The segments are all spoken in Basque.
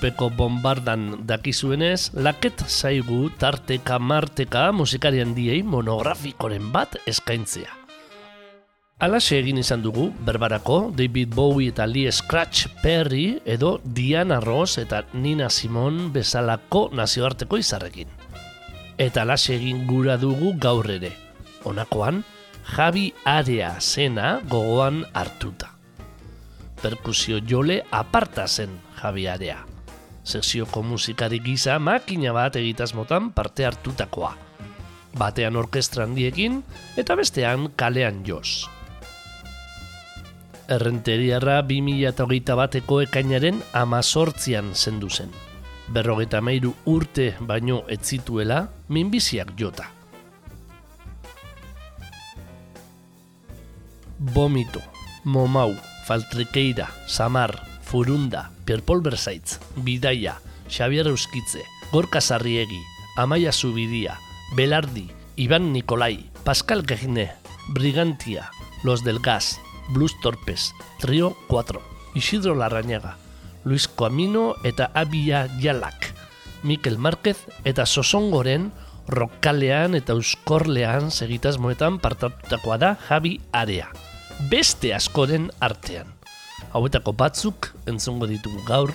Urpeko bombardan dakizuenez, laket zaigu tarteka marteka musikarian diei monografikoren bat eskaintzea. Alaxe egin izan dugu, berbarako, David Bowie eta Lee Scratch Perry edo Diana Ross eta Nina Simon bezalako nazioarteko izarrekin. Eta alaxe egin gura dugu gaur ere. Honakoan, Javi Area zena gogoan hartuta. Perkusio jole aparta zen Javiarea. Sesioko musikari gisa makina bat egitasmotan parte hartutakoa. Batean orkestra handiekin eta bestean kalean joz. Errenteriarra 2008 bateko ekainaren amazortzian zendu zen. Berrogeta meiru urte baino etzituela minbiziak jota. Bomito, Momau, Faltrikeira, Samar, Furunda, Pierpol Berzaitz, Bidaia, Xavier Euskitze, Gorka Sarriegi, Amaia Zubidia, Belardi, Iban Nikolai, Pascal Gehine, Brigantia, Los del Gas, Blues Torpes, Trio 4, Isidro Larrañaga, Luis Coamino eta Abia Jalak, Mikel Márquez eta Sosongoren rokkalean eta euskorlean segitasmoetan partatutakoa da Javi Area. Beste askoren artean hauetako batzuk entzungo ditugu gaur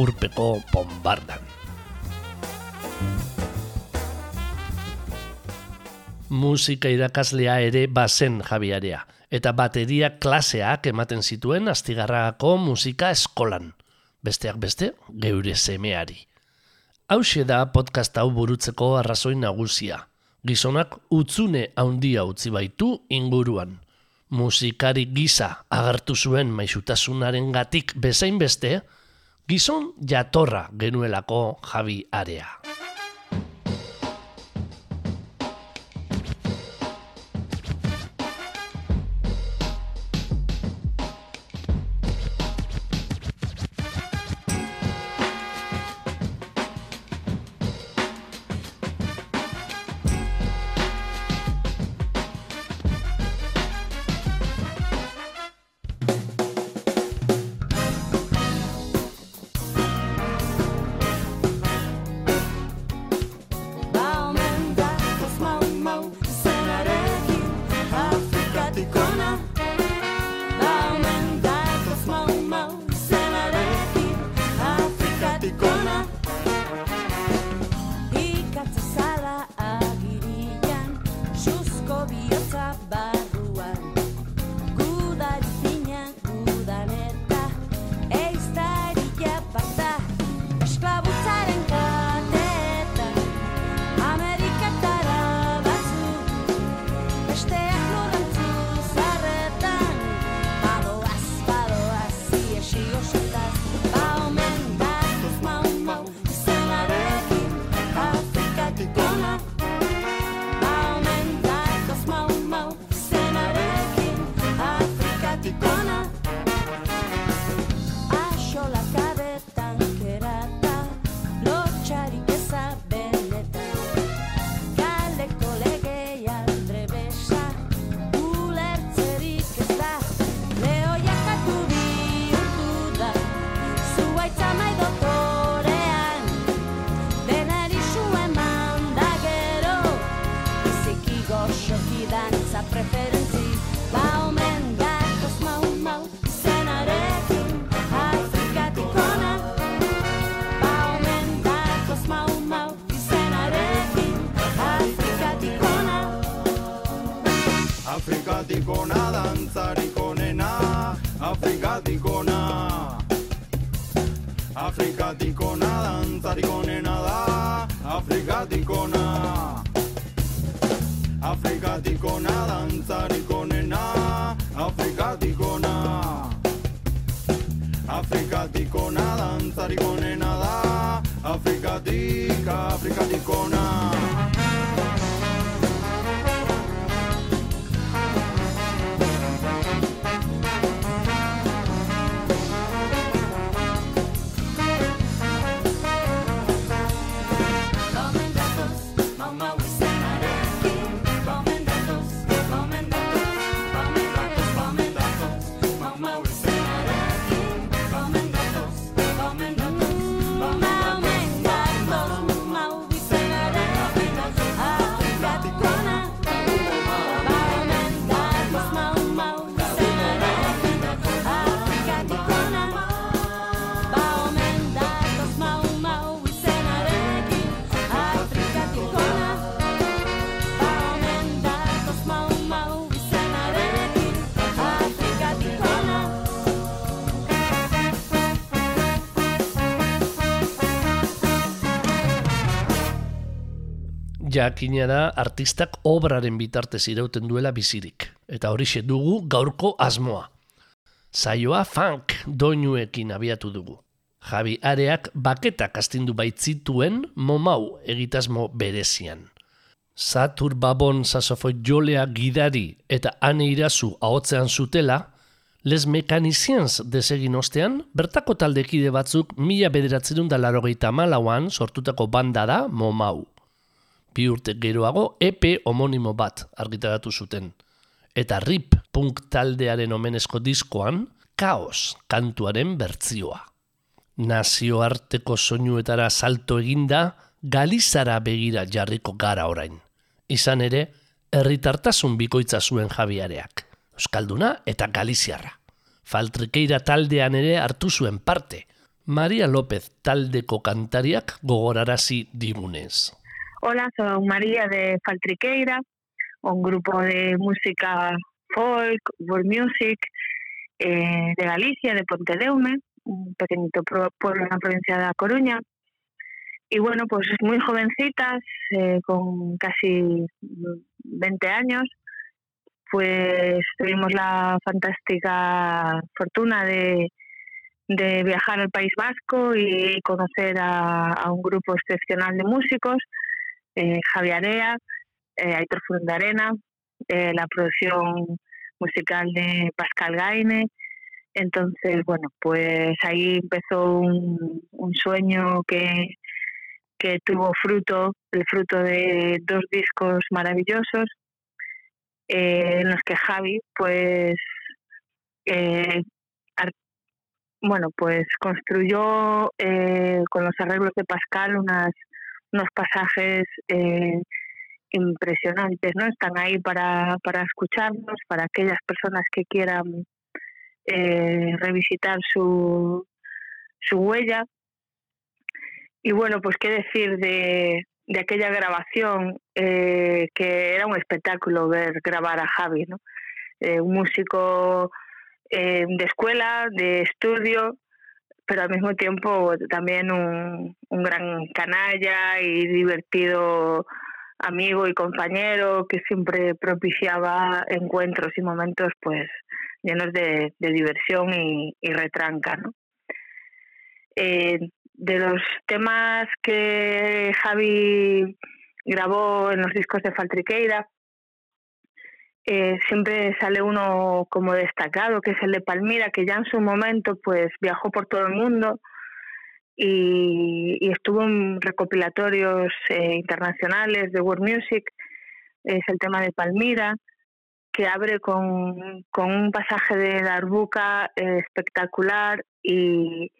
urpeko bombardan. Musika irakaslea ere bazen jabiarea, eta bateria klaseak ematen zituen astigarragako musika eskolan. Besteak beste, geure semeari. Hau da podcast hau burutzeko arrazoi nagusia. Gizonak utzune handia utzi baitu inguruan musikari gisa agertu zuen maixutasunaren gatik bezain beste, gizon jatorra genuelako jabi area. Jakina da artistak obraren bitartez irauten duela bizirik. Eta horixe dugu gaurko asmoa. Zaioa funk doinuekin abiatu dugu. Javi Areak baketak astindu baitzituen momau egitasmo berezian. Satur Babon sasofoi jolea gidari eta ane irazu ahotzean zutela, Les Mechaniciens desegin ostean, bertako taldekide batzuk mila bederatzerun da malauan sortutako banda da Momau bi urte geroago EP homonimo bat argitaratu zuten. Eta RIP punk taldearen omenezko diskoan, Kaos kantuaren bertzioa. Nazioarteko soinuetara salto eginda, Galizara begira jarriko gara orain. Izan ere, herritartasun bikoitza zuen jabiareak. Euskalduna eta Galiziarra. Faltrikeira taldean ere hartu zuen parte. Maria López taldeko kantariak gogorarazi digunez. Hola, soy María de Faltriqueira, un grupo de música folk, world music eh, de Galicia, de Pontedeume, un pequeñito pueblo en la provincia de La Coruña. Y bueno, pues muy jovencitas, eh, con casi 20 años, pues tuvimos la fantástica fortuna de, viajar al País Vasco y conocer a un grupo excepcional de músicos eh, Javier Area, eh, Aitor Fundarena, eh, la producción musical de Pascal Gaine. Entonces, bueno, pues ahí empezó un, sueño que, que tuvo fruto, el fruto de dos discos maravillosos, eh, en los que Javi, pues, bueno, pues construyó con los arreglos de Pascal unas unos pasajes eh, impresionantes, ¿no? Están ahí para, para escucharnos, para aquellas personas que quieran eh, revisitar su, su huella. Y bueno, pues qué decir de, de aquella grabación, eh, que era un espectáculo ver grabar a Javi, ¿no? un músico de escuela, de estudio, pero al mismo tiempo también un, un gran canalla y divertido amigo y compañero que siempre propiciaba encuentros y momentos pues llenos de, diversión y, retranca. ¿no? Eh, de los temas que Javi grabó en los discos de Faltriqueira, eh, siempre sale uno como destacado, que es el de Palmira, que ya en su momento pues viajó por todo el mundo y, estuvo en recopilatorios eh, internacionales de World Music. Es el tema de Palmira, que abre con, con un pasaje de Darbuka eh, espectacular y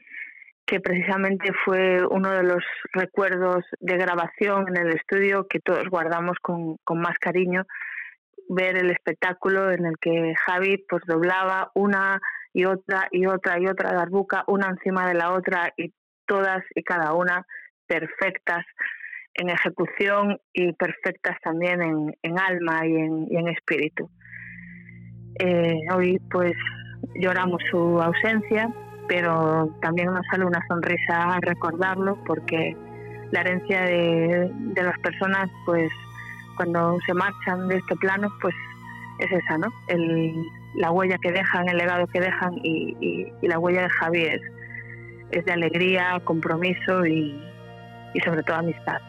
que precisamente fue uno de los recuerdos de grabación en el estudio que todos guardamos con, con más cariño ver el espectáculo en el que Javi pues doblaba una y otra y otra y otra darbuca, una encima de la otra y todas y cada una perfectas en ejecución y perfectas también en, alma y en, espíritu. Eh, hoy pues lloramos su ausencia, pero también nos sale una sonrisa a recordarlo porque la herencia de las personas pues cuando se marchan de este plano, pues es esa, ¿no? El, la huella que dejan, el legado que dejan y, la huella de Javi es, de alegría, compromiso y, y sobre todo amistad.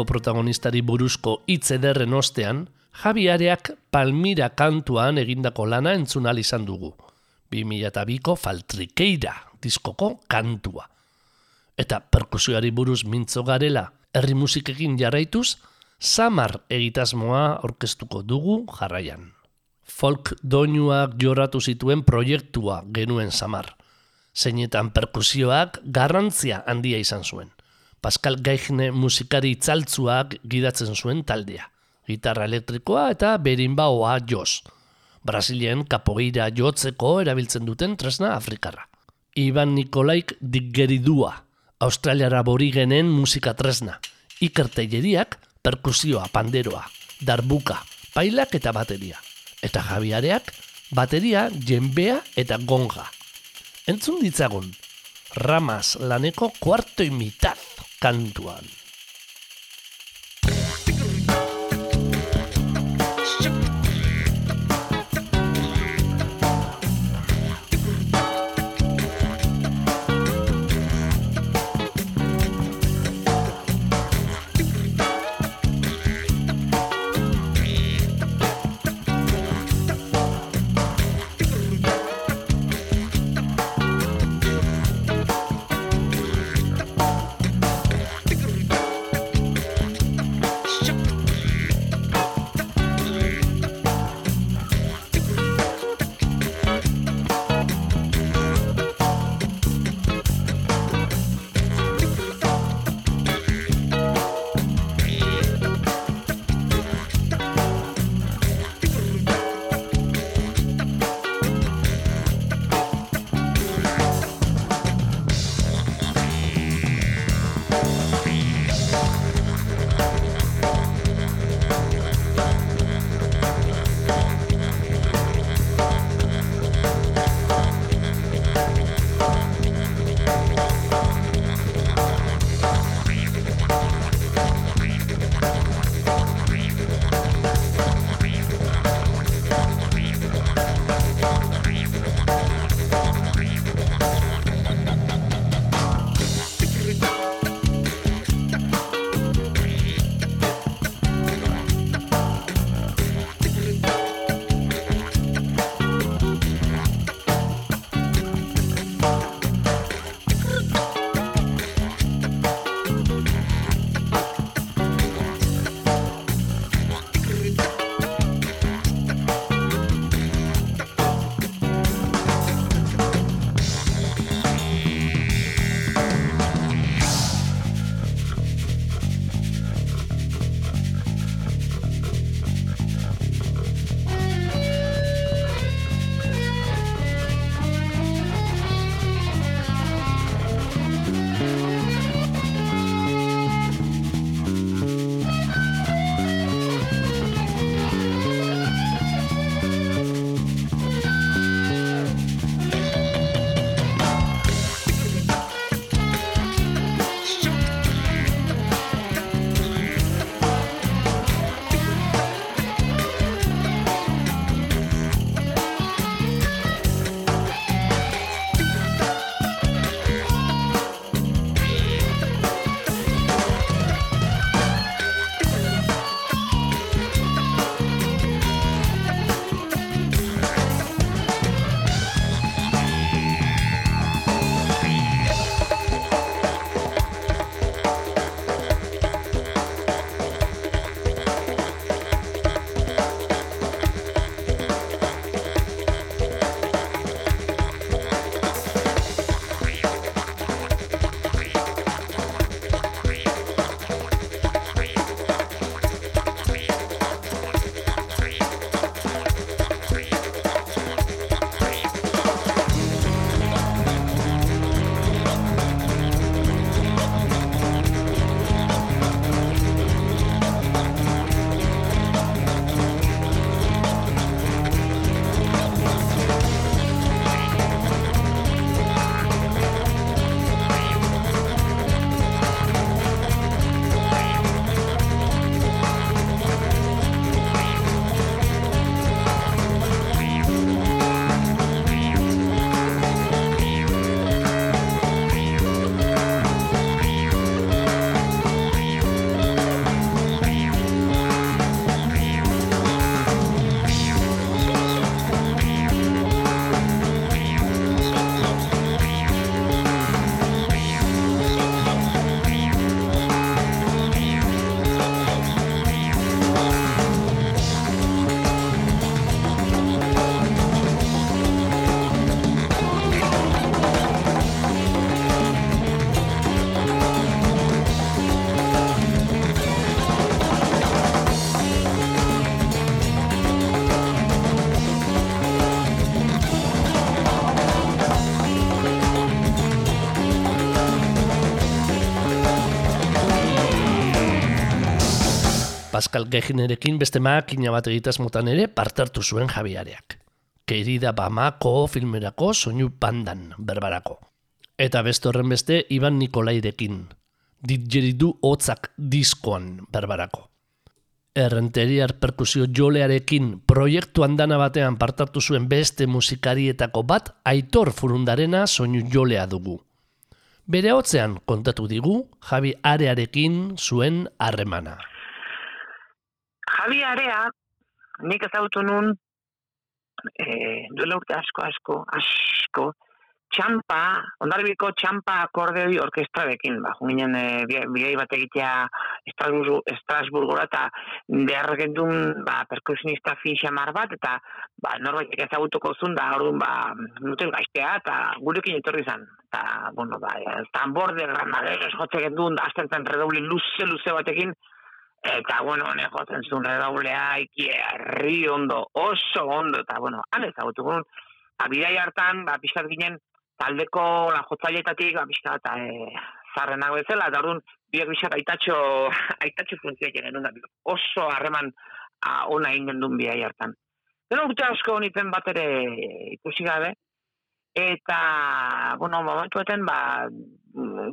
Gaurko protagonistari buruzko hitz ederren ostean, Javiareak Palmira kantuan egindako lana entzun izan dugu. 2002ko Faltrikeira diskoko kantua. Eta perkusioari buruz mintzo garela, herri musikekin jarraituz, Samar egitasmoa orkestuko dugu jarraian. Folk doinuak joratu zituen proiektua genuen Samar. Zeinetan perkusioak garrantzia handia izan zuen. Pascal Gaigne musikari itzaltzuak gidatzen zuen taldea. Gitarra elektrikoa eta berinbaoa joz. Brasilien kapoeira jotzeko erabiltzen duten tresna Afrikarra. Iban Nikolaik diggeridua, Australiara borigenen musika tresna. Iker perkusioa, panderoa, darbuka, pailak eta bateria. Eta jabiareak, bateria, jenbea eta gonga. Entzun ditzagun, ramas laneko kuarto imitaz kantuan. Pascal Gehinerekin beste makina bat egitaz motan ere partartu zuen jabiareak. Kerida Bamako filmerako soinu pandan berbarako. Eta beste horren beste Iban Nikolairekin, ditjeridu hotzak diskoan berbarako. Errenteriar perkusio jolearekin proiektu andana batean partartu zuen beste musikarietako bat aitor furundarena soinu jolea dugu. Bere hotzean kontatu digu Javi Arearekin zuen harremana. Javi Area, nik ezautu nun, e, duela urte asko, asko, asko, txampa, ondarbiko txampa akordeoi orkestrarekin, ba, junginen e, bidei bat egitea Estrasburgora eta gendun ba, perkusionista fin xamar bat, eta ba, norbait ezagutuko zun da, orduan, ba, nutel gaiztea, eta gurekin etorri zan. Eta, bueno, ba, tambor de granaderos jotze gendun, da, azten redoble luze, luze batekin, eta, bueno, hone jotzen zuen redoblea, iki ondo, oso ondo, eta, bueno, han ezagutuko nun, ba, bidai hartan, ba, pixkat ginen, taldeko la jotzaietatik ba bizka eta e, zarrenago ezela eta orduan biak bizak aitatxo aitatxo funtzioak egin da oso harreman ona egin duen bia hartan. Gero urte asko honitzen bat ere ikusi gabe eta bueno, momentu eten ba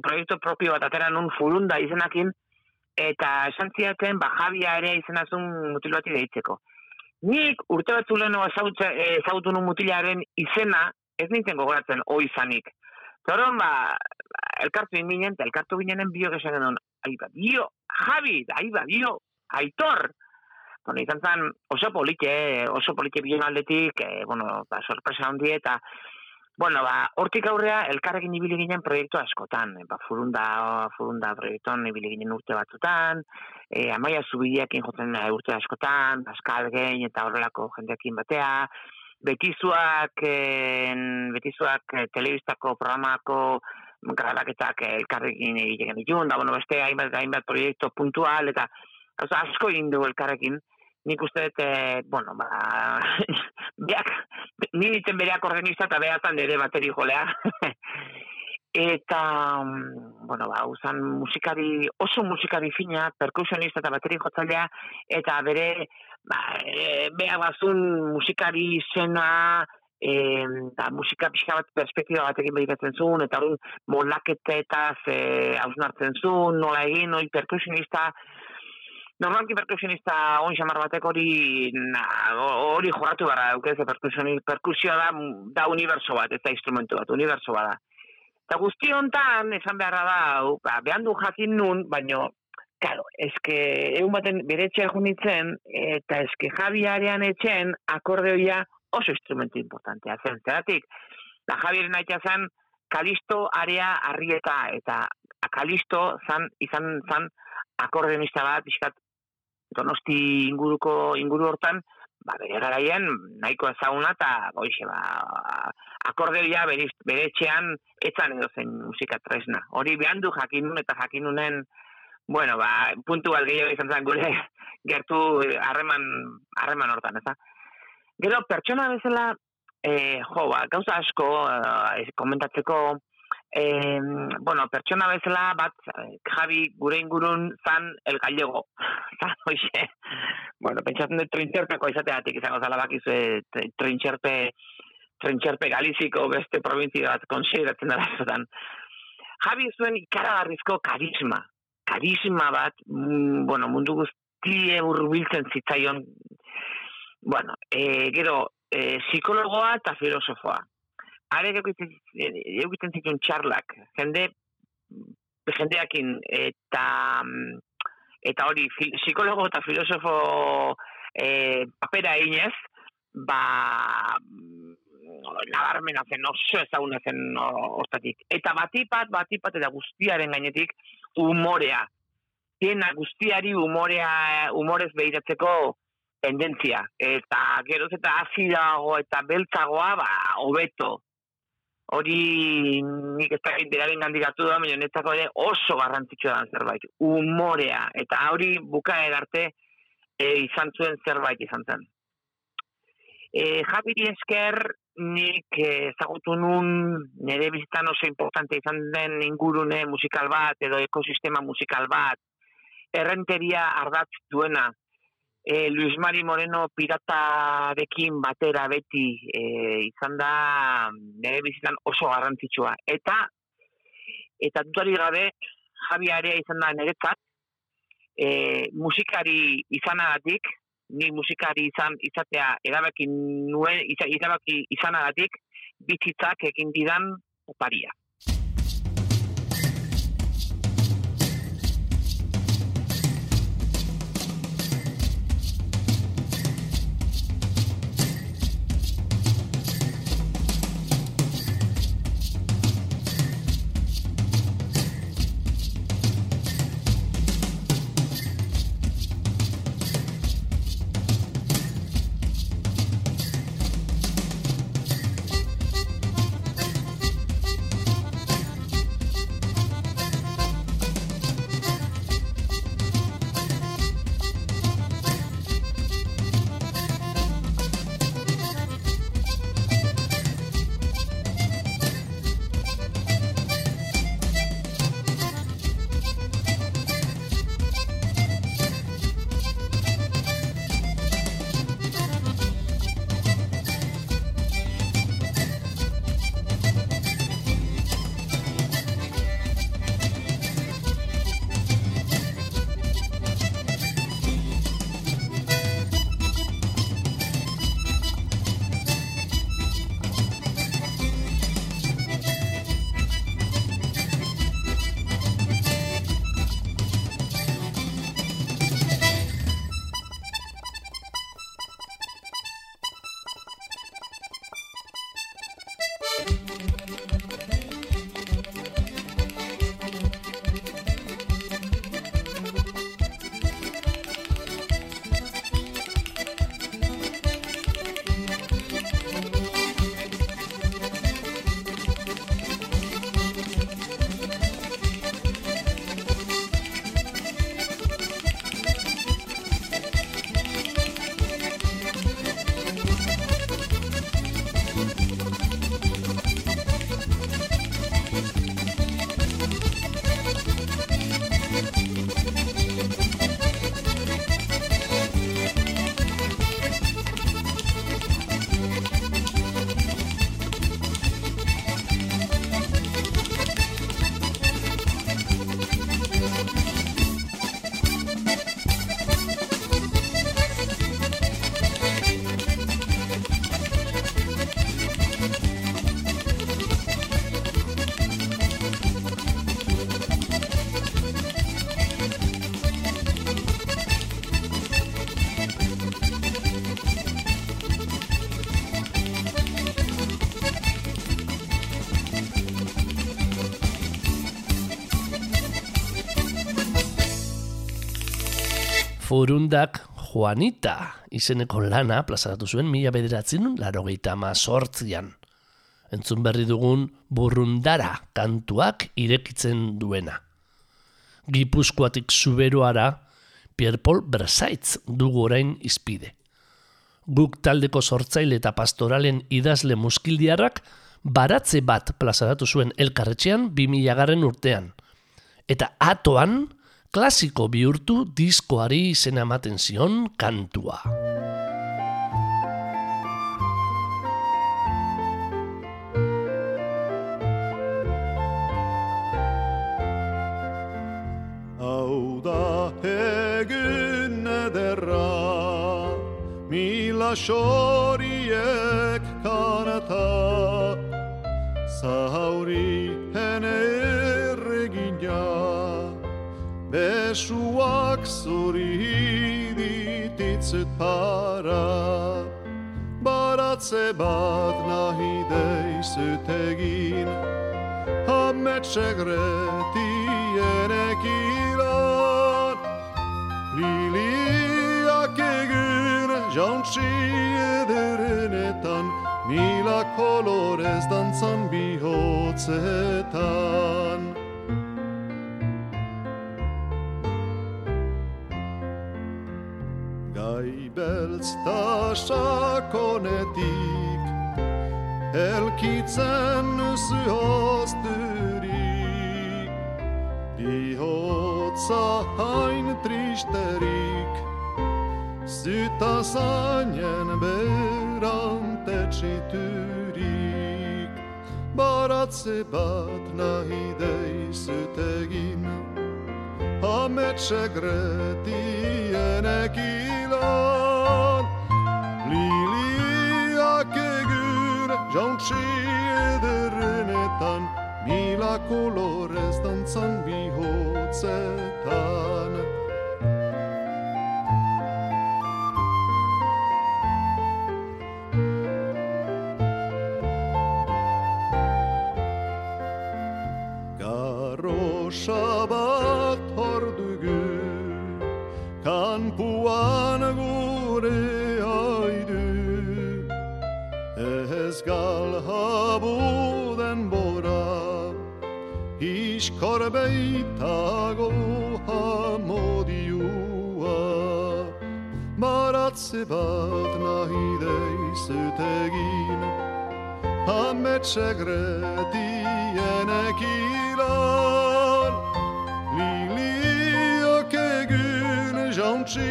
proiektu propio bat atera nun furunda izenakin eta esan ziaten ba Javia ere izenazun mutil bati deitzeko. Nik urte bat zuleno ezagutu nun mutilaren izena ez nintzen gogoratzen oi izanik. Zoron, ba, elkartu inginen, eta elkartu ginenen bio gesan genuen, aiba, bio, Javi, aiba, bio, aitor. Bueno, izan zen, oso polite, oso polite bion aldetik, eh, bueno, ba, sorpresa hondi eta, bueno, ba, hortik aurrea, elkarrekin ibili ginen proiektu askotan, e, ba, furunda, furunda proiektuan ibili ginen urte batzutan, e, amaia zubideak injotzen urte askotan, Pascal Gein eta horrelako jendeakin batea, betizuak en, betizuak eh, telebistako programako grabaketak elkarrekin egiten ditun, da bueno, beste hainbat hainbat proiektu puntual eta oso asko egin du elkarrekin. Nik uste dut, eh, bueno, ba, beak, nilitzen bereak organista eta behatan ere bateri jolea. eta, bueno, ba, usan musikari, oso musikari fina, perkusionista eta bateri jotzaldea, eta bere, ba, e, beha bazun musikari izena, e, da, musika pixka bat perspektiba batekin behiratzen zuen, eta hori molakete eta ze hausnartzen zuen, nola egin, hori perkusionista, Normalki perkusionista on xamar batek hori hori joratu gara, eukez, perkusioa da, da universo bat, ez da instrumentu bat, universo bat da. Eta guzti hontan, esan beharra da, ba, behan du jakin nun, baino Claro, eske egun baten bere etxea junitzen, eta eske Javiarean etxen akordeoia oso instrumentu importantea zen. Zeratik, da Javieren aitea zen, Kalisto area arrieta, eta Kalisto zan, izan zan akordeonista bat, pixkat, donosti inguruko inguru hortan, ba, bere garaien nahiko ezaguna eta goixe, ba, akordeoia bere, bere etxean etzan edo zen musika tresna. Hori behan du jakinun eta jakinunen bueno, ba, puntu bat gehiago izan zen gure gertu harreman harreman hortan, ez Gero, pertsona bezala, e, jo, ba, gauza asko e, komentatzeko, e, bueno, pertsona bezala bat, Javi gure ingurun zan el gallego. Zan, oixe, bueno, pentsatzen dut trintxerpeko izateatik izango zala bakizu, trintxerpe, trintxerpe galiziko beste provintzia bat konsideratzen dara zotan. Javi zuen ikaragarrizko karisma, karisma bat, mm, bueno, mundu guztie urbiltzen zitzaion, bueno, e, gero, e, psikologoa eta filosofoa. Are egiten zituen txarlak, jende, jendeakin, eta, eta hori, psikologo eta filosofo e, papera inez, ba, nabarmena zen, oso ezaguna zen hortatik. Eta batipat, batipat, eta guztiaren gainetik, umorea. Tiena guztiari umorea, umorez behiratzeko tendentzia. Eta geroz eta azidago eta beltzagoa, ba, hobeto. Hori nik ez dakit beraren gandikatu da, baina netzako ere oso garrantzitsua da zerbait. Umorea. Eta hori buka arte e, izan zuen zerbait izan zen. E, Japiri esker nik ezagutu nun nire bizitan oso importante izan den ingurune musikal bat edo ekosistema musikal bat errenteria ardatz duena. E, Luis Mari Moreno piratarekin batera beti e, izan da nire bizitan oso garrantzitsua. Eta eta dutari gabe Javiarea izan da niretzat e, musikari izanagatik, ni musikari izan izatea erabaki nuen erabaki izanagatik bizitzak egin didan oparia. Furundak Juanita izeneko lana plazaratu zuen mila bederatzen larogeita sortzian. Entzun berri dugun burrundara kantuak irekitzen duena. Gipuzkoatik zuberoara Pierpol Bersaitz dugu orain izpide. Guk taldeko sortzaile eta pastoralen idazle muskildiarrak baratze bat plazaratu zuen elkarretxean 2000 garren urtean. Eta atoan, klasiko bihurtu diskoari izena ematen zion kantua. Hau da egun ederra, mila xoriek kanata, zauri Besuak zuri dititzut para Baratze bat nahi deizut egin. Hametsek retienek iran Liliak egin jauntsi ederenetan Mila kolorez dantzan bihotzetan beltz ta sakonetik Elkitzen nuzu hozturik Bihotz hain tristerik Zyta zainen berante txiturik Baratze bat nahi deizut egin Hametxe gretien ekilan Liliak egun jauntsi ederenetan Mila kolorez dantzan bihotzetan Iskor beitago hamodioa Baratze bat nahi deizut egin Hametxe gretien ekilan Liliak egun jauntsi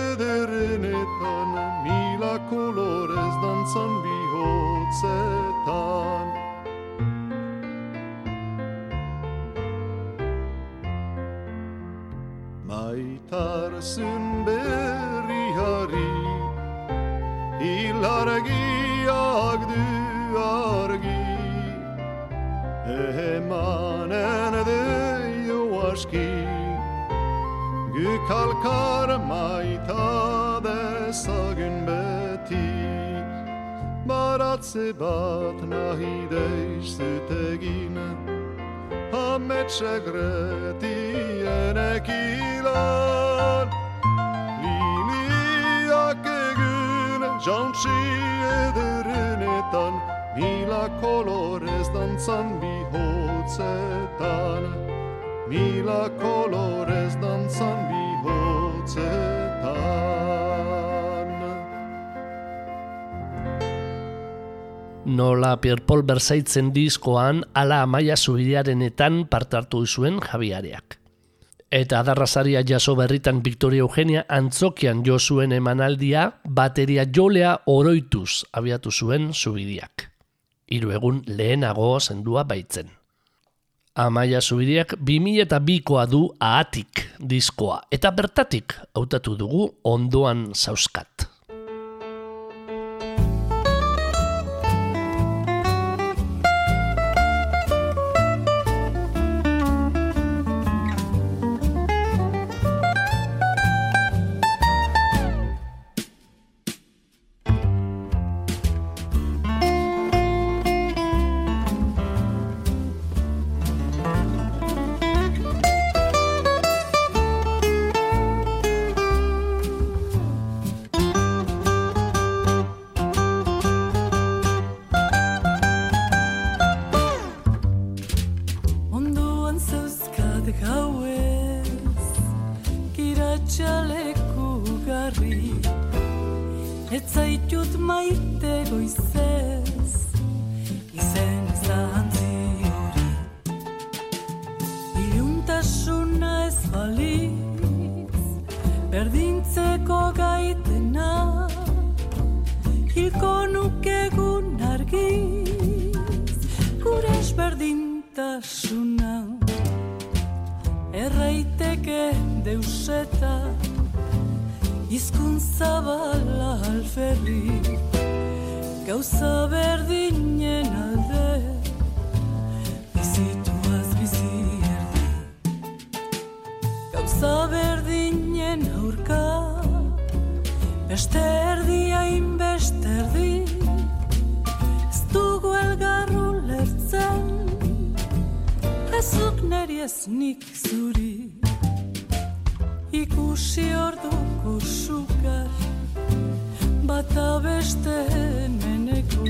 ederenetan. Mila kolorez dantzan bihotzetan Gükalkar maita dezagun beti Baratze bat nahi deizut egin Hametxe gretien ekilan Liliak egun jauntsi ederenetan Mila kolorez dantzan bihotzetan Mila kolorez dantzan bihotzetan Nola Pierre Paul Bersaitzen diskoan ala amaia zubidearenetan partartu zuen Javiareak. Eta adarrazaria jaso berritan Victoria Eugenia antzokian jo zuen emanaldia bateria jolea oroituz abiatu zuen zubidiak. Hiru egun lehenago zendua baitzen. Amaia Zubidiak 2002koa du ahatik diskoa, eta bertatik hautatu dugu ondoan zauzkat. Beste erdi hain beste erdi Ez dugu elgarru lertzen Ezuk neri ez nik zuri Ikusi orduko sukar. Bata beste meneko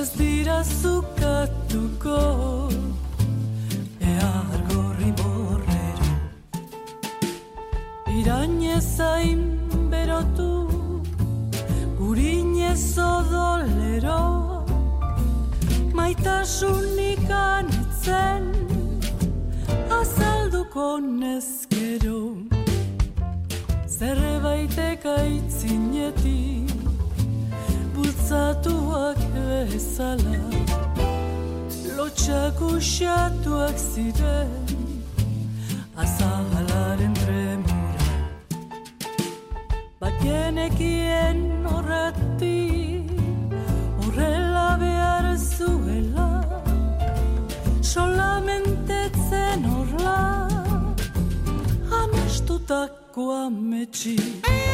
Ez dira zukatuko. Ehar gorri borrero Irainez hain Maitasunik anitzen Azaldu konezkero Zerre baitek Bultzatuak bezala Lotxak usatuak ziren Azahalaren tremura Bakenekien água medir.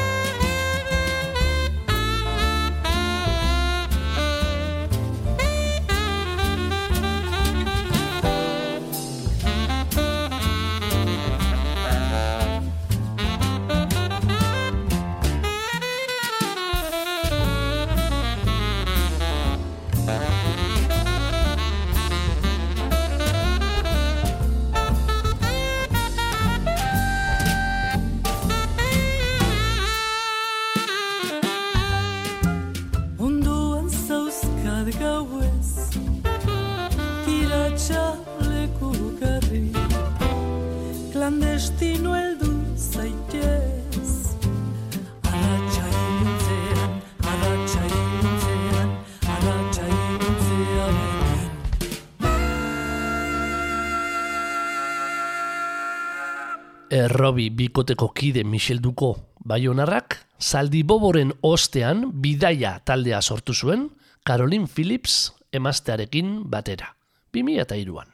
Errobi bikoteko kide Michel Duko Baionarrak zaldi boboren ostean bidaia taldea sortu zuen Caroline Phillips emaztearekin batera, 2002an.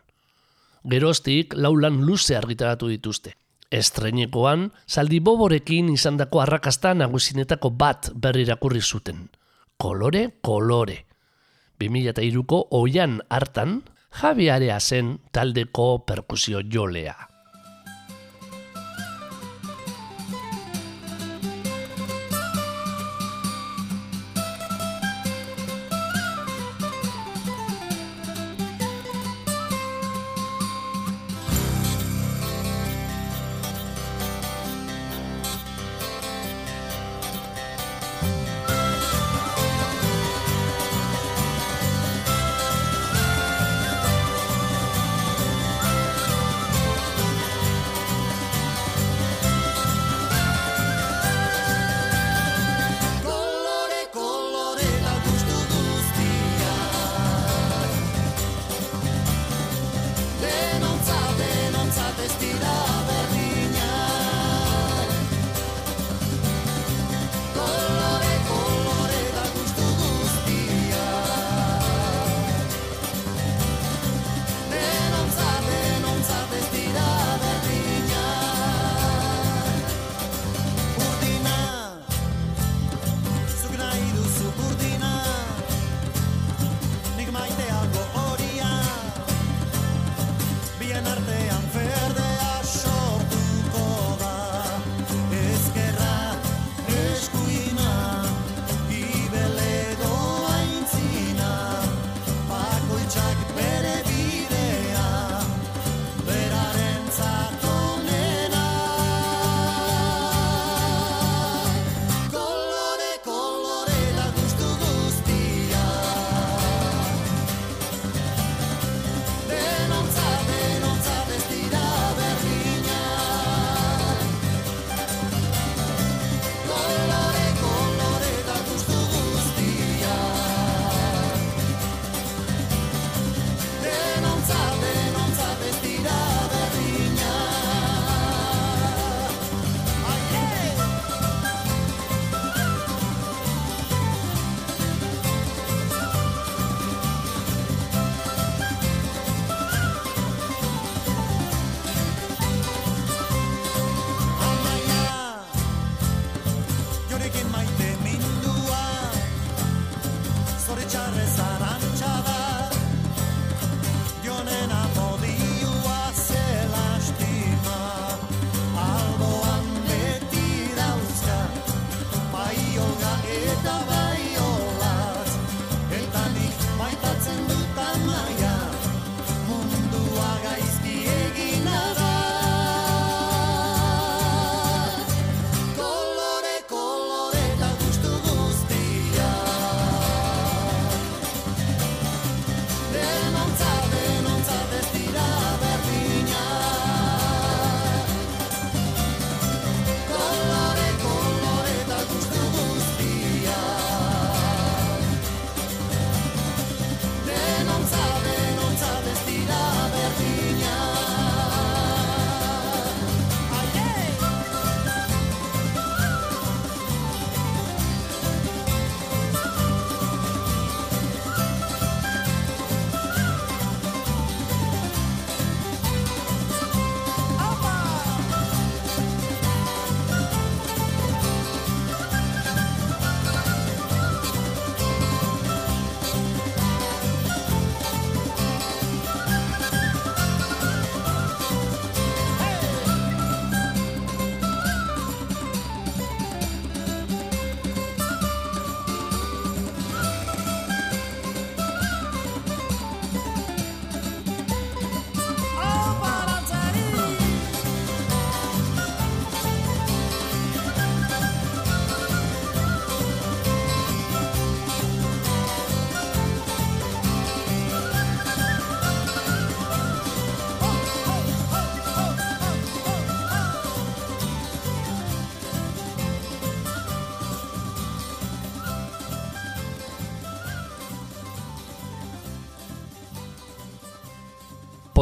Geroztik laulan luze argitaratu dituzte. Estrenekoan, zaldi boborekin izandako arrakasta nagusinetako bat berri irakurri zuten. Kolore, kolore. 2002ko oian hartan, Javiarea zen taldeko perkusio jolea.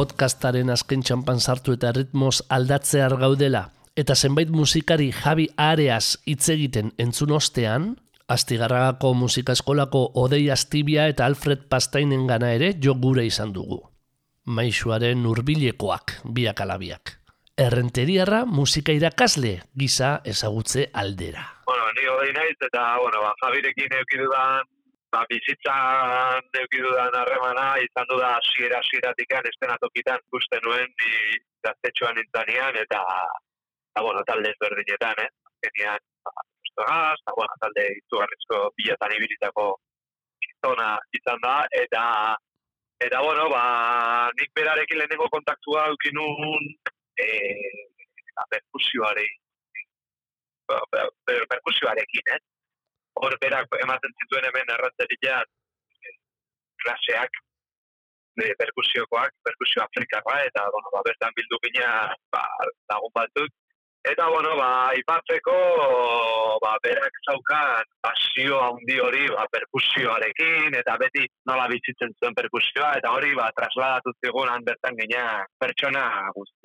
Podcastaren azken txampan sartu eta ritmoz aldatzear gaudela, eta zenbait musikari Javi Areas hitz egiten entzun ostean, Astigarragako musika eskolako Odei Astibia eta Alfred Pastainen gana ere jo gure izan dugu. Maixuaren urbilekoak, biak alabiak. Errenteriarra musika irakasle gisa ezagutze aldera. bueno, ni hodei naiz, eta, bueno, ba, Javirekin eukidudan, ba, bizitzan eukidudan harremana, izan du da hasiera hasieratik estenatokitan ikusten nuen, ni gaztetxoan nintzanean, eta, eta, bueno, talde ezberdinetan, eh? Azkenean, ba, Gaz, eta, bueno, talde izugarrizko bilatan ibilitako gizona izan da, eta, eta, bueno, ba, nik berarekin lehenengo kontaktua eukinun, eh, ba, perkusioare ba, ba, per- perkusioarekin, eh? Hor berak ematen zituen hemen errantzerian eh, klaseak de perkusiokoak, perkusio afrikarra, eta, bueno, ba, bertan bildu gina, ba, lagun batzuk. Eta, bueno, ba, aipatzeko, ba, berak zaukan pasio handi hori, ba, perkusioarekin, eta beti nola bizitzen zuen perkusioa, eta hori, ba, trasladatu zigunan bertan gina pertsona guzti.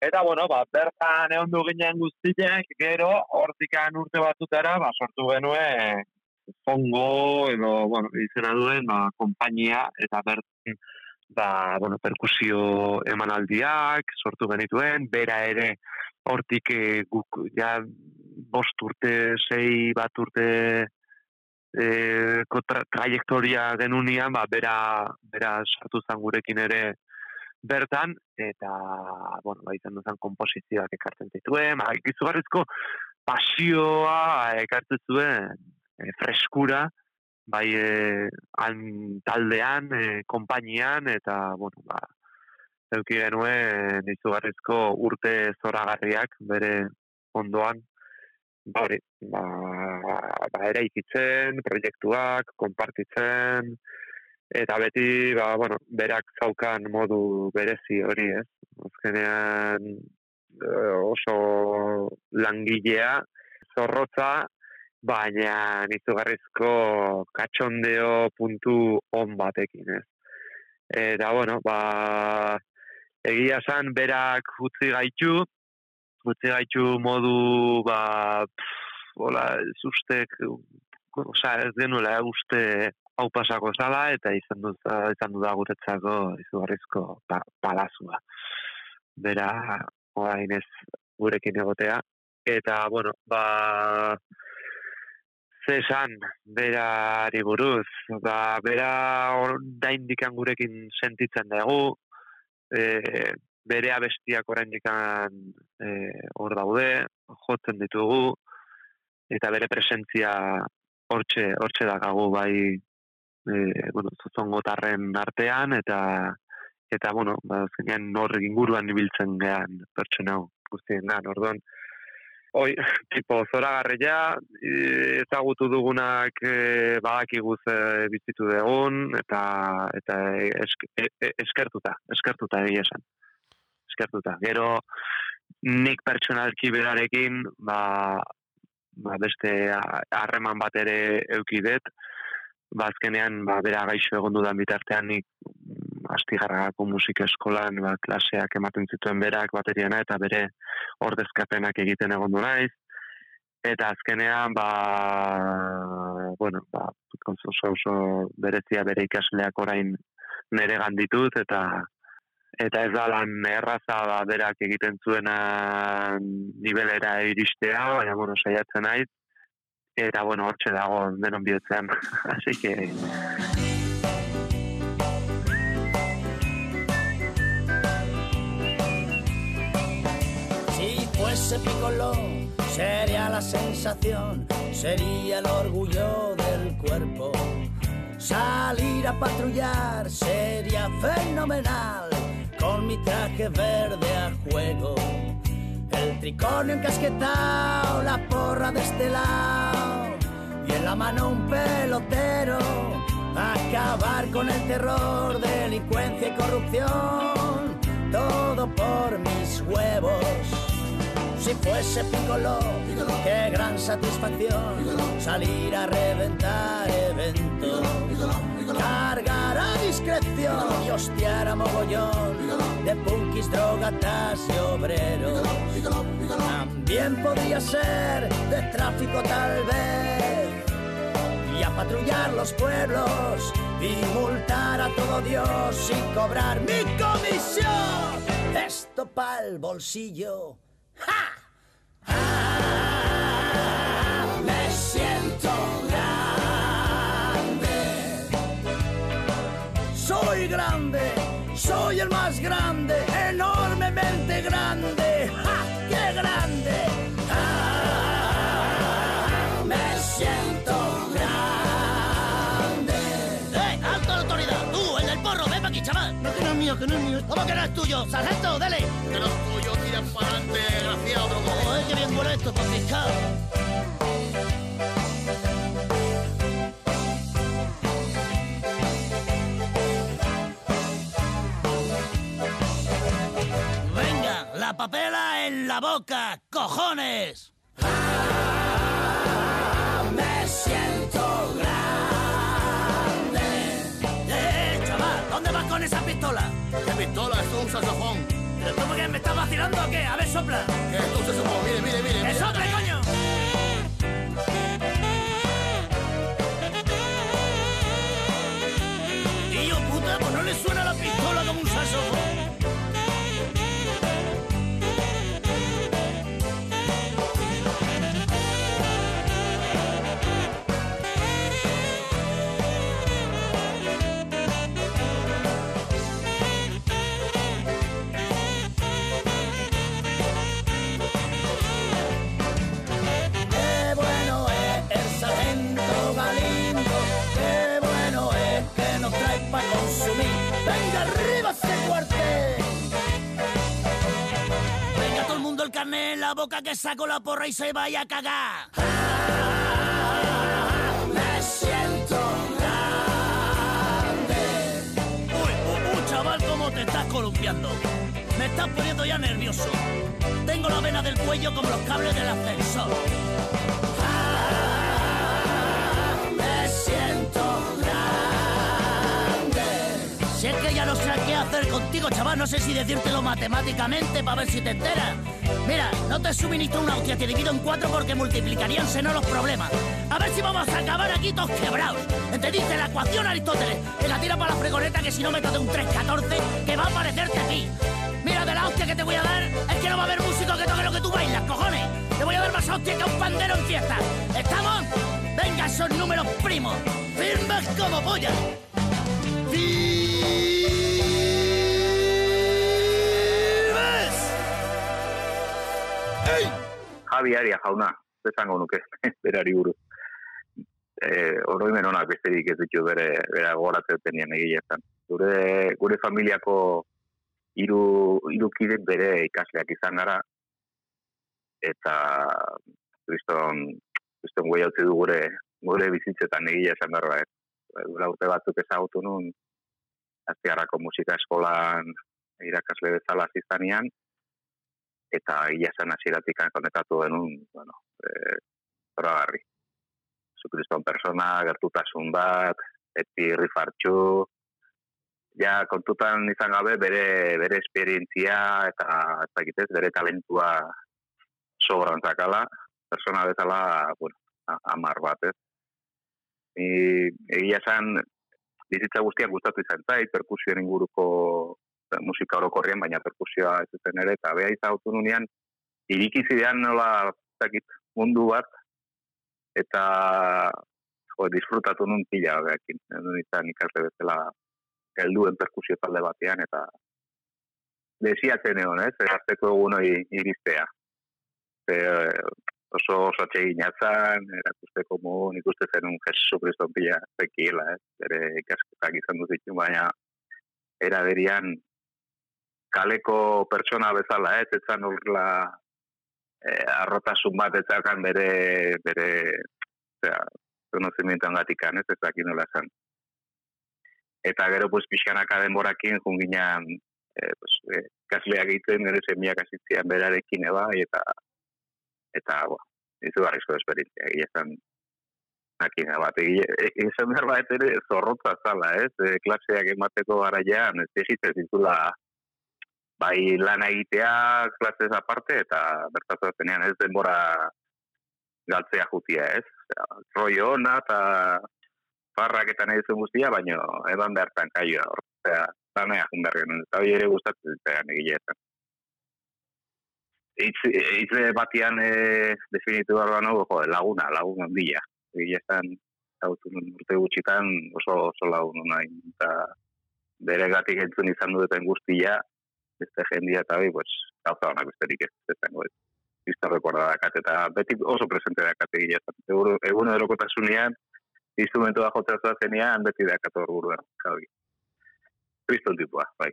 Eta, bueno, ba, bertan egon ginen guztiak, gero, hortikan urte batzutara, ba, sortu genuen fongo, edo, bueno, izena duen, ba, kompainia, eta bertan, ba, bueno, perkusio emanaldiak, sortu genituen, bera ere, hortik eh, guk, ja, bost urte, sei bat urte, e, tra trajektoria genunian, ba, bera, bera sartu zen gurekin ere bertan, eta, bueno, ba, izan duzan komposizioak ekartzen zituen, ba, izugarrizko pasioa ekartzen zuen e, freskura, bai e, han taldean, e, konpainian, eta, bueno, ba, euki genuen izugarrizko urte zoragarriak bere ondoan, ba, hori, ba, ba, eraikitzen, proiektuak, konpartitzen, eta beti, ba, bueno, berak zaukan modu berezi hori, ez? Azkenean eh, oso langilea, zorrotza, baina izugarrizko katxondeo puntu on batekin, ez? Eta, bueno, ba, egia esan berak utzi gaitu, utzi gaitu modu, ba, pff, hola, ez ustek, oza, ez genuela uste hau pasako zala, eta izan du, izan du da guretzako izugarrizko pa, palazua. Bera, orain ez gurekin egotea. Eta, bueno, ba, ze esan, berari buruz, ba, bera daindikan gurekin sentitzen dugu, e, bere abestiak oraindikan e, hor daude, jotzen ditugu, eta bere presentzia hortxe, hortxe dakagu bai e, bueno, zozongotarren artean, eta eta, bueno, ba, azkenean hor inguruan ibiltzen gehan pertsona guztien gan, orduan, Hoi, tipo, zoragarria, e, ezagutu dugunak e, badakigu ze bizitu dugun, eta, eta esk, e, e, eskertuta, eskertuta egia esan. Eskertuta. Gero, nik pertsonalki berarekin, ba, ba beste harreman bat ere eukidet, ba azkenean, ba, bera gaixo egon dudan bitartean nik mm, astigarragako musika eskolan ba, klaseak ematen zituen berak bateriana eta bere ordezkapenak egiten egon du naiz. Eta azkenean, ba, bueno, ba, oso, oso berezia bere ikasleak orain nere ditut eta eta ez da lan erraza ba, berak egiten zuena nivelera iristea, baina, bueno, saiatzen naiz. Eta, bueno, hortxe dago denon bihotzean. Así que, Si fuese picoló, sería la sensación, sería el orgullo del cuerpo. Salir a patrullar sería fenomenal, con mi traje verde a juego. El tricornio encasquetado, la porra de este lado, y en la mano un pelotero. Acabar con el terror, delincuencia y corrupción, todo por mis huevos. Si fuese picoló, qué gran satisfacción salir a reventar eventos. cargar a discreción y hostiar a mogollón de punkis, drogatas y obreros. También podría ser de tráfico tal vez y a patrullar los pueblos y multar a todo Dios y cobrar mi comisión. Esto pa'l bolsillo. Ah, me siento grande. Soy grande, soy el más grande, enormemente grande. ¡Ja! ¡Qué grande! Ah, me siento grande. ¡Eh! ¡Alto la autoridad! ¡Tú, el del porro! ¡Ven aquí, chaval! No, que no es mío, que no es mío. ¿Cómo que no es tuyo? ¡Sargento, dele! Que no es tuyo, para adelante, desgraciado, tronco. ¡Joder, qué bien huele esto, por fiscal! Venga, la papela en la boca, cojones. Me siento grande. ¡Eh, chaval! ¿Dónde vas con esa pistola? ¿Qué pistola? Esto es un saxofón. ¿Pero tú por qué me estás vacilando o qué? A ver, sopla. Que esto es un saxofón. Mire, mire, mire. ¡Que mire. Venga arriba ese cuartel. Venga todo el mundo el carnet en la boca que saco la porra y se vaya a cagar. Me siento grande. Uy, uy, uy, chaval, cómo te estás columpiando. Me estás poniendo ya nervioso. Tengo la vena del cuello como los cables del ascensor. No sé qué hacer contigo, chaval, no sé si decírtelo matemáticamente para ver si te enteras. Mira, no te suministro una hostia, te divido en cuatro porque multiplicarían no los problemas. A ver si vamos a acabar aquí todos quebrados. ¿Entendiste? La ecuación Aristóteles. Que la tira para la fregoneta que si no meto de un 314 que va a aparecerte aquí. Mira, de la hostia que te voy a dar es que no va a haber músico que toque lo que tú bailas, cojones. Te voy a dar más hostia que un pandero en fiesta. ¿Estamos? Venga, esos números primos. Firmes como pollas. ¡Firmes! Javi Aria jauna, esango nuke, berari buruz. Eh, oroimen onak besterik ez ditu bere, bere goratzen tenien egietan. Gure, gure familiako hiru kide bere ikasleak izan gara, eta kriston, kriston guai du gure, gure bizitzetan egia esan behar. Dura urte batzuk ezagutu nun, Aztiarrako musika eskolan irakasle bezala zizanean, eta egia zen hasieratik konekatu denun, bueno, eh, zoragarri. Zukriston persona, gertutasun bat, eti rifartxu, ja kontutan izan gabe bere bere esperientzia eta ez dakitez, bere talentua sobran zakala, persona bezala, bueno, amar bat, ez. Egia zen, bizitza guztiak gustatu izan zait, perkusioen inguruko musika orokorrien, baina perkusioa ez zen ere, eta beha izagutu nunean, irikizidean nola, ez dakit, mundu bat, eta jo, disfrutatu nun pila behakin. Nun izan ikasle bezala helduen perkusio talde batean, eta desiatzen egon, ez, erazteko egun hori iristea. Ze, eh, oso oso atsegin atzan, erakusteko modu, nik uste zenun Jesu Kriston pila zekiela, ez, bere ikasketak izan duzitu, baina era berian kaleko pertsona bezala, ez, etzan horrela eh, arrotasun bat etzakan bere, bere, osea, konozimientoan gatikan, ez, ez dakit nola esan. Eta gero, pues, pixkanaka denborakin, junginan, eh, pues, eh, kasleak egiten, gero semiak asitzean berarekin eba, eta, eta, bo, izu barrizko esperientzia, egia esan, makina bat. Egile, e- behar bat ere zorrotza zala, ez? E, klaseak emateko garaian, ez egiten zitula bai lan egitea klasez aparte eta bertatu zenean ez denbora galtzea jutia, ez? Osea, Rollo ona eta farrak eta nahi zuen guztia, baino eban behartan kaioa, osea, lanea jun behar genuen, eta hori ere gustatzen zitzaidan egileetan. Hitz, hitz batian e, definitu behar bano, jo, laguna, laguna handia. Egileetan, urte gutxitan oso, oso lagun nahi, eta bere gatik entzun izan duten guztia, beste jendia eta bai, pues, gauza honak besterik ez, ez zango ez. Rekorda dakat, eta beti oso presente dakat egileetan. Egun, egun erokotasunean, instrumentua jotzea zenean, beti dakat hor buruan, javi. Kriston tipua, bai.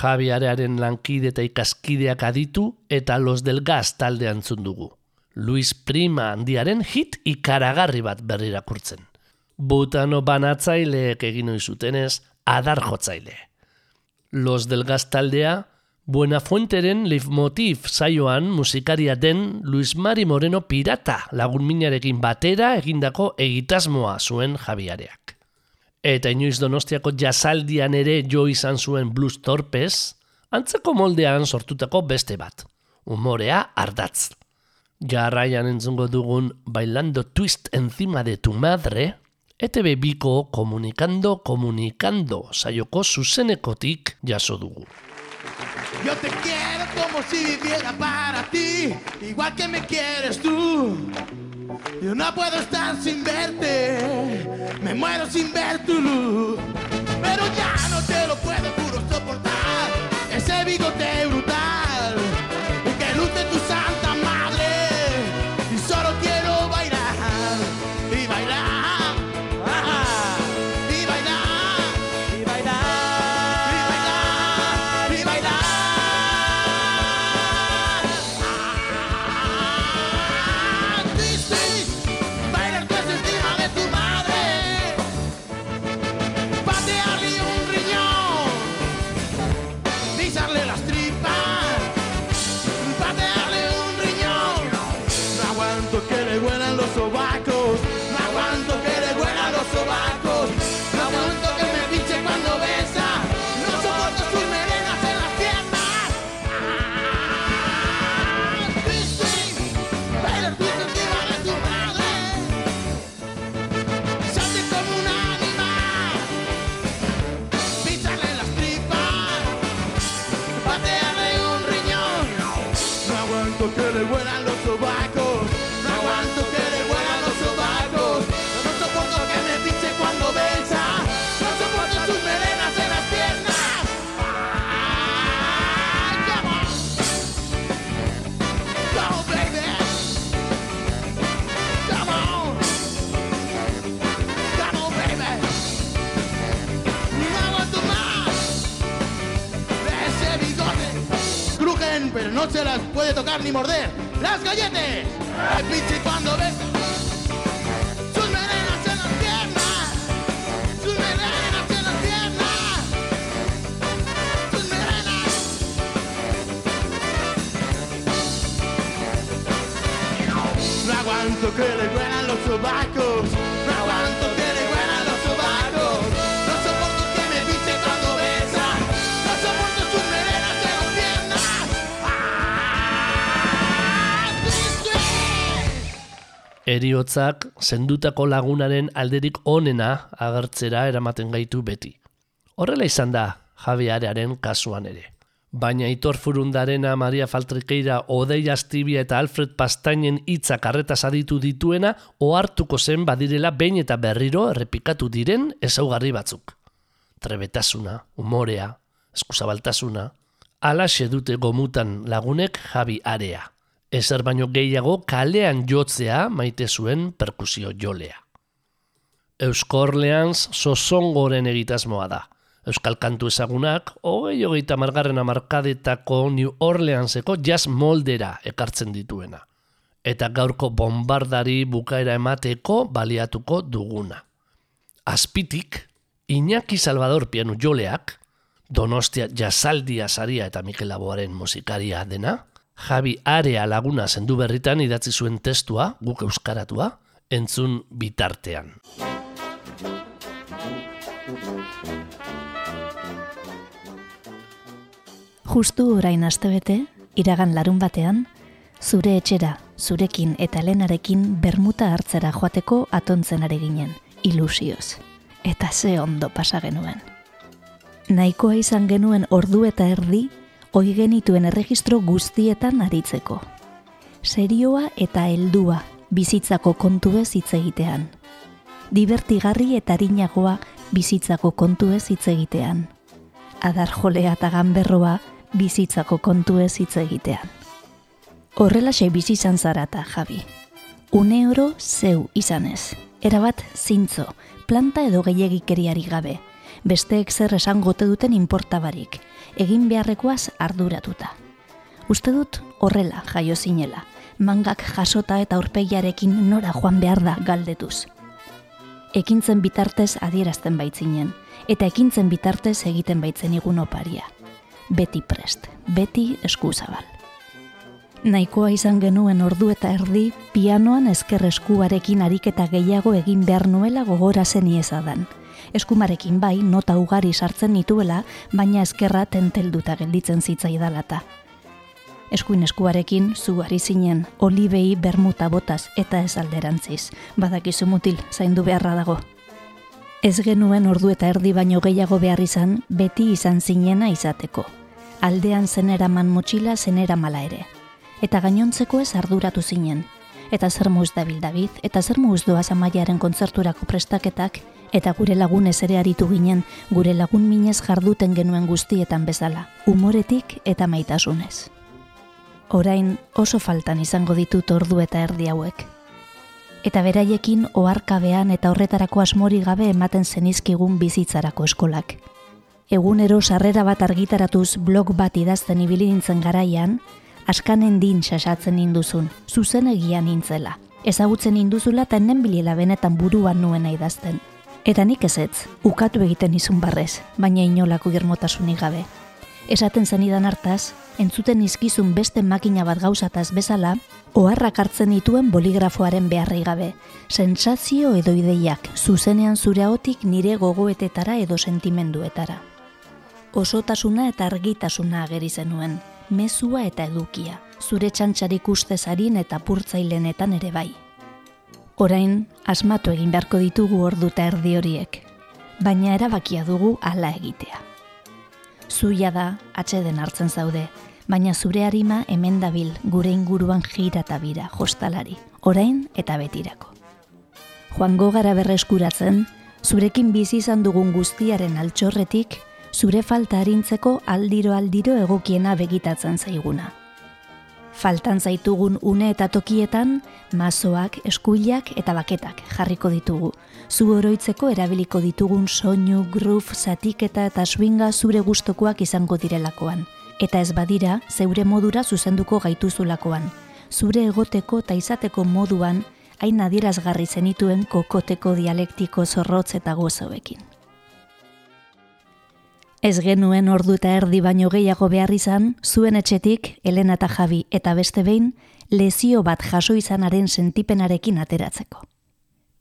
Javi Arearen lankide eta ikaskideak aditu eta Los del Gas talde antzun dugu. Luis Prima handiaren hit ikaragarri bat berrirakurtzen. Butano banatzaileek egin zutenez, adar jotzaile. Los del Gas taldea, Buenafuenteren leitmotiv saioan musikaria den Luis Mari Moreno pirata lagun minarekin batera egindako egitasmoa zuen Javiareak. Eta inoiz donostiako jasaldian ere jo izan zuen blues torpez, antzeko moldean sortutako beste bat. Umorea ardatz. Jarraian entzungo dugun Bailando Twist encima de tu madre, ETB biko komunikando komunikando saioko zuzenekotik jaso dugu. Yo te quiero como si viviera para ti, igual que me quieres tú. Yo no puedo estar sin verte, me muero sin ver tu luz. Pero ya no te lo puedo puro soportar, ese bigote brutal, no se las puede tocar ni morder. ¡Las galletes! El pinche cuando ves sus melenas en las piernas. Sus melenas en las piernas. Sus melenas. No aguanto que le huelan los sobacos. Eriotzak zendutako lagunaren alderik onena agertzera eramaten gaitu beti. Horrela izan da Javiarearen kasuan ere. Baina Aitor Furundarena, Maria Faltrikeira, Odei Astibia eta Alfred Pastainen hitzak arretaz aditu dituena ohartuko zen badirela behin eta berriro errepikatu diren ezaugarri batzuk. Trebetasuna, umorea, eskuzabaltasuna, alaxe dute gomutan lagunek Javi Area. Ezer baino gehiago kalean jotzea maite zuen perkusio jolea. Eusko Orleans sosongoren egitasmoa da. Euskal kantu ezagunak, hogei hogeita margarren amarkadetako New Orleanseko jazz moldera ekartzen dituena. Eta gaurko bombardari bukaera emateko baliatuko duguna. Azpitik, Iñaki Salvador pianu joleak, Donostia Jasaldia saria eta Mikel Laboaren musikaria dena, Javi Area laguna zendu berritan idatzi zuen testua, guk euskaratua, entzun bitartean. Justu orain astebete, iragan larun batean, zure etxera, zurekin eta lenarekin bermuta hartzera joateko atontzen ari ginen, ilusioz. Eta ze ondo pasa genuen. Nahikoa izan genuen ordu eta erdi, oi genituen erregistro guztietan aritzeko. Serioa eta heldua bizitzako kontuez hitz egitean. Divertigarri eta arinagoa bizitzako kontuez hitz egitean. Adar jolea eta ganberroa bizitzako kontuez hitz egitean. Horrelaxe bizi izan zarata, Javi. Une oro zeu izanez. Erabat zintzo, planta edo gehiagikeriari gabe. Besteek zer esangote duten inportabarik. Egin beharrekoaz arduratuta. Uste dut horrela jaio zinela. Mangak jasota eta aurpegiarekin nora joan behar da galdetuz. Ekintzen bitartez adierazten baitzinen, eta ekintzen bitartez egiten baitzen igun oparia. Beti prest, beti eskuzabal. Nahikoa izan genuen ordu eta erdi, pianoan esker eskuarekin ariketa gehiago egin behar nuela gogora zen iezadan. Eskumarekin bai, nota ugari sartzen nituela, baina eskerra tentelduta gelditzen zitzaidalata. Eskuin eskuarekin zu ari zinen, olibei bermuta botaz eta ez alderantziz. Badakizu mutil, zaindu beharra dago. Ez genuen ordu eta erdi baino gehiago behar izan, beti izan zinena izateko. Aldean zeneraman motxila zenera mala ere. Eta gainontzeko ez arduratu zinen. Eta zer muz dabil David, eta zer muz doaz amaiaren kontzerturako prestaketak, eta gure lagunez ere aritu ginen, gure lagun minez jarduten genuen guztietan bezala, umoretik eta maitasunez. Orain oso faltan izango ditut ordu eta erdi hauek. Eta beraiekin oharkabean eta horretarako asmori gabe ematen zenizkigun bizitzarako eskolak. Egunero sarrera bat argitaratuz blog bat idazten ibili nintzen garaian, askanen din sasatzen induzun, zuzen egian nintzela. Ezagutzen induzula eta enen bilela benetan buruan nuena idazten. Eta nik ezetz, ukatu egiten izun barrez, baina inolako germotasunik gabe. Esaten zenidan hartaz, entzuten izkizun beste makina bat gauzataz bezala, oharrak hartzen dituen boligrafoaren beharrei gabe. Sentsazio edo ideiak, zuzenean zure ahotik nire gogoetetara edo sentimenduetara. Osotasuna eta argitasuna ageri zenuen, mezua eta edukia, zure txantxarik ustez harin eta purtzailenetan ere bai. Orain, asmatu egin beharko ditugu orduta erdi horiek, baina erabakia dugu hala egitea. Zuia da, atxeden hartzen zaude, baina zure harima hemen dabil gure inguruan jira eta bira jostalari, orain eta betirako. Joango gara berreskuratzen, zurekin bizi izan dugun guztiaren altxorretik, zure falta harintzeko aldiro aldiro egokiena begitatzen zaiguna. Faltan zaitugun une eta tokietan, mazoak, eskuilak eta baketak jarriko ditugu. Zu oroitzeko erabiliko ditugun soinu, groove, zatiketa eta swinga zure gustokoak izango direlakoan. Eta ez badira, zeure modura zuzenduko gaituzulakoan. Zure egoteko eta izateko moduan, hain adierazgarri zenituen kokoteko dialektiko zorrotz eta gozoekin. Ez genuen ordu eta erdi baino gehiago behar izan, zuen etxetik, Elena eta Javi eta beste behin, lezio bat jaso izanaren sentipenarekin ateratzeko.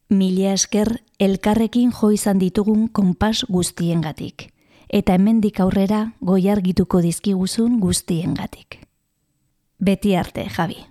Mila esker, elkarrekin jo izan ditugun konpas guztiengatik, eta hemendik aurrera goi argituko dizkiguzun guztiengatik. Beti arte, Javi.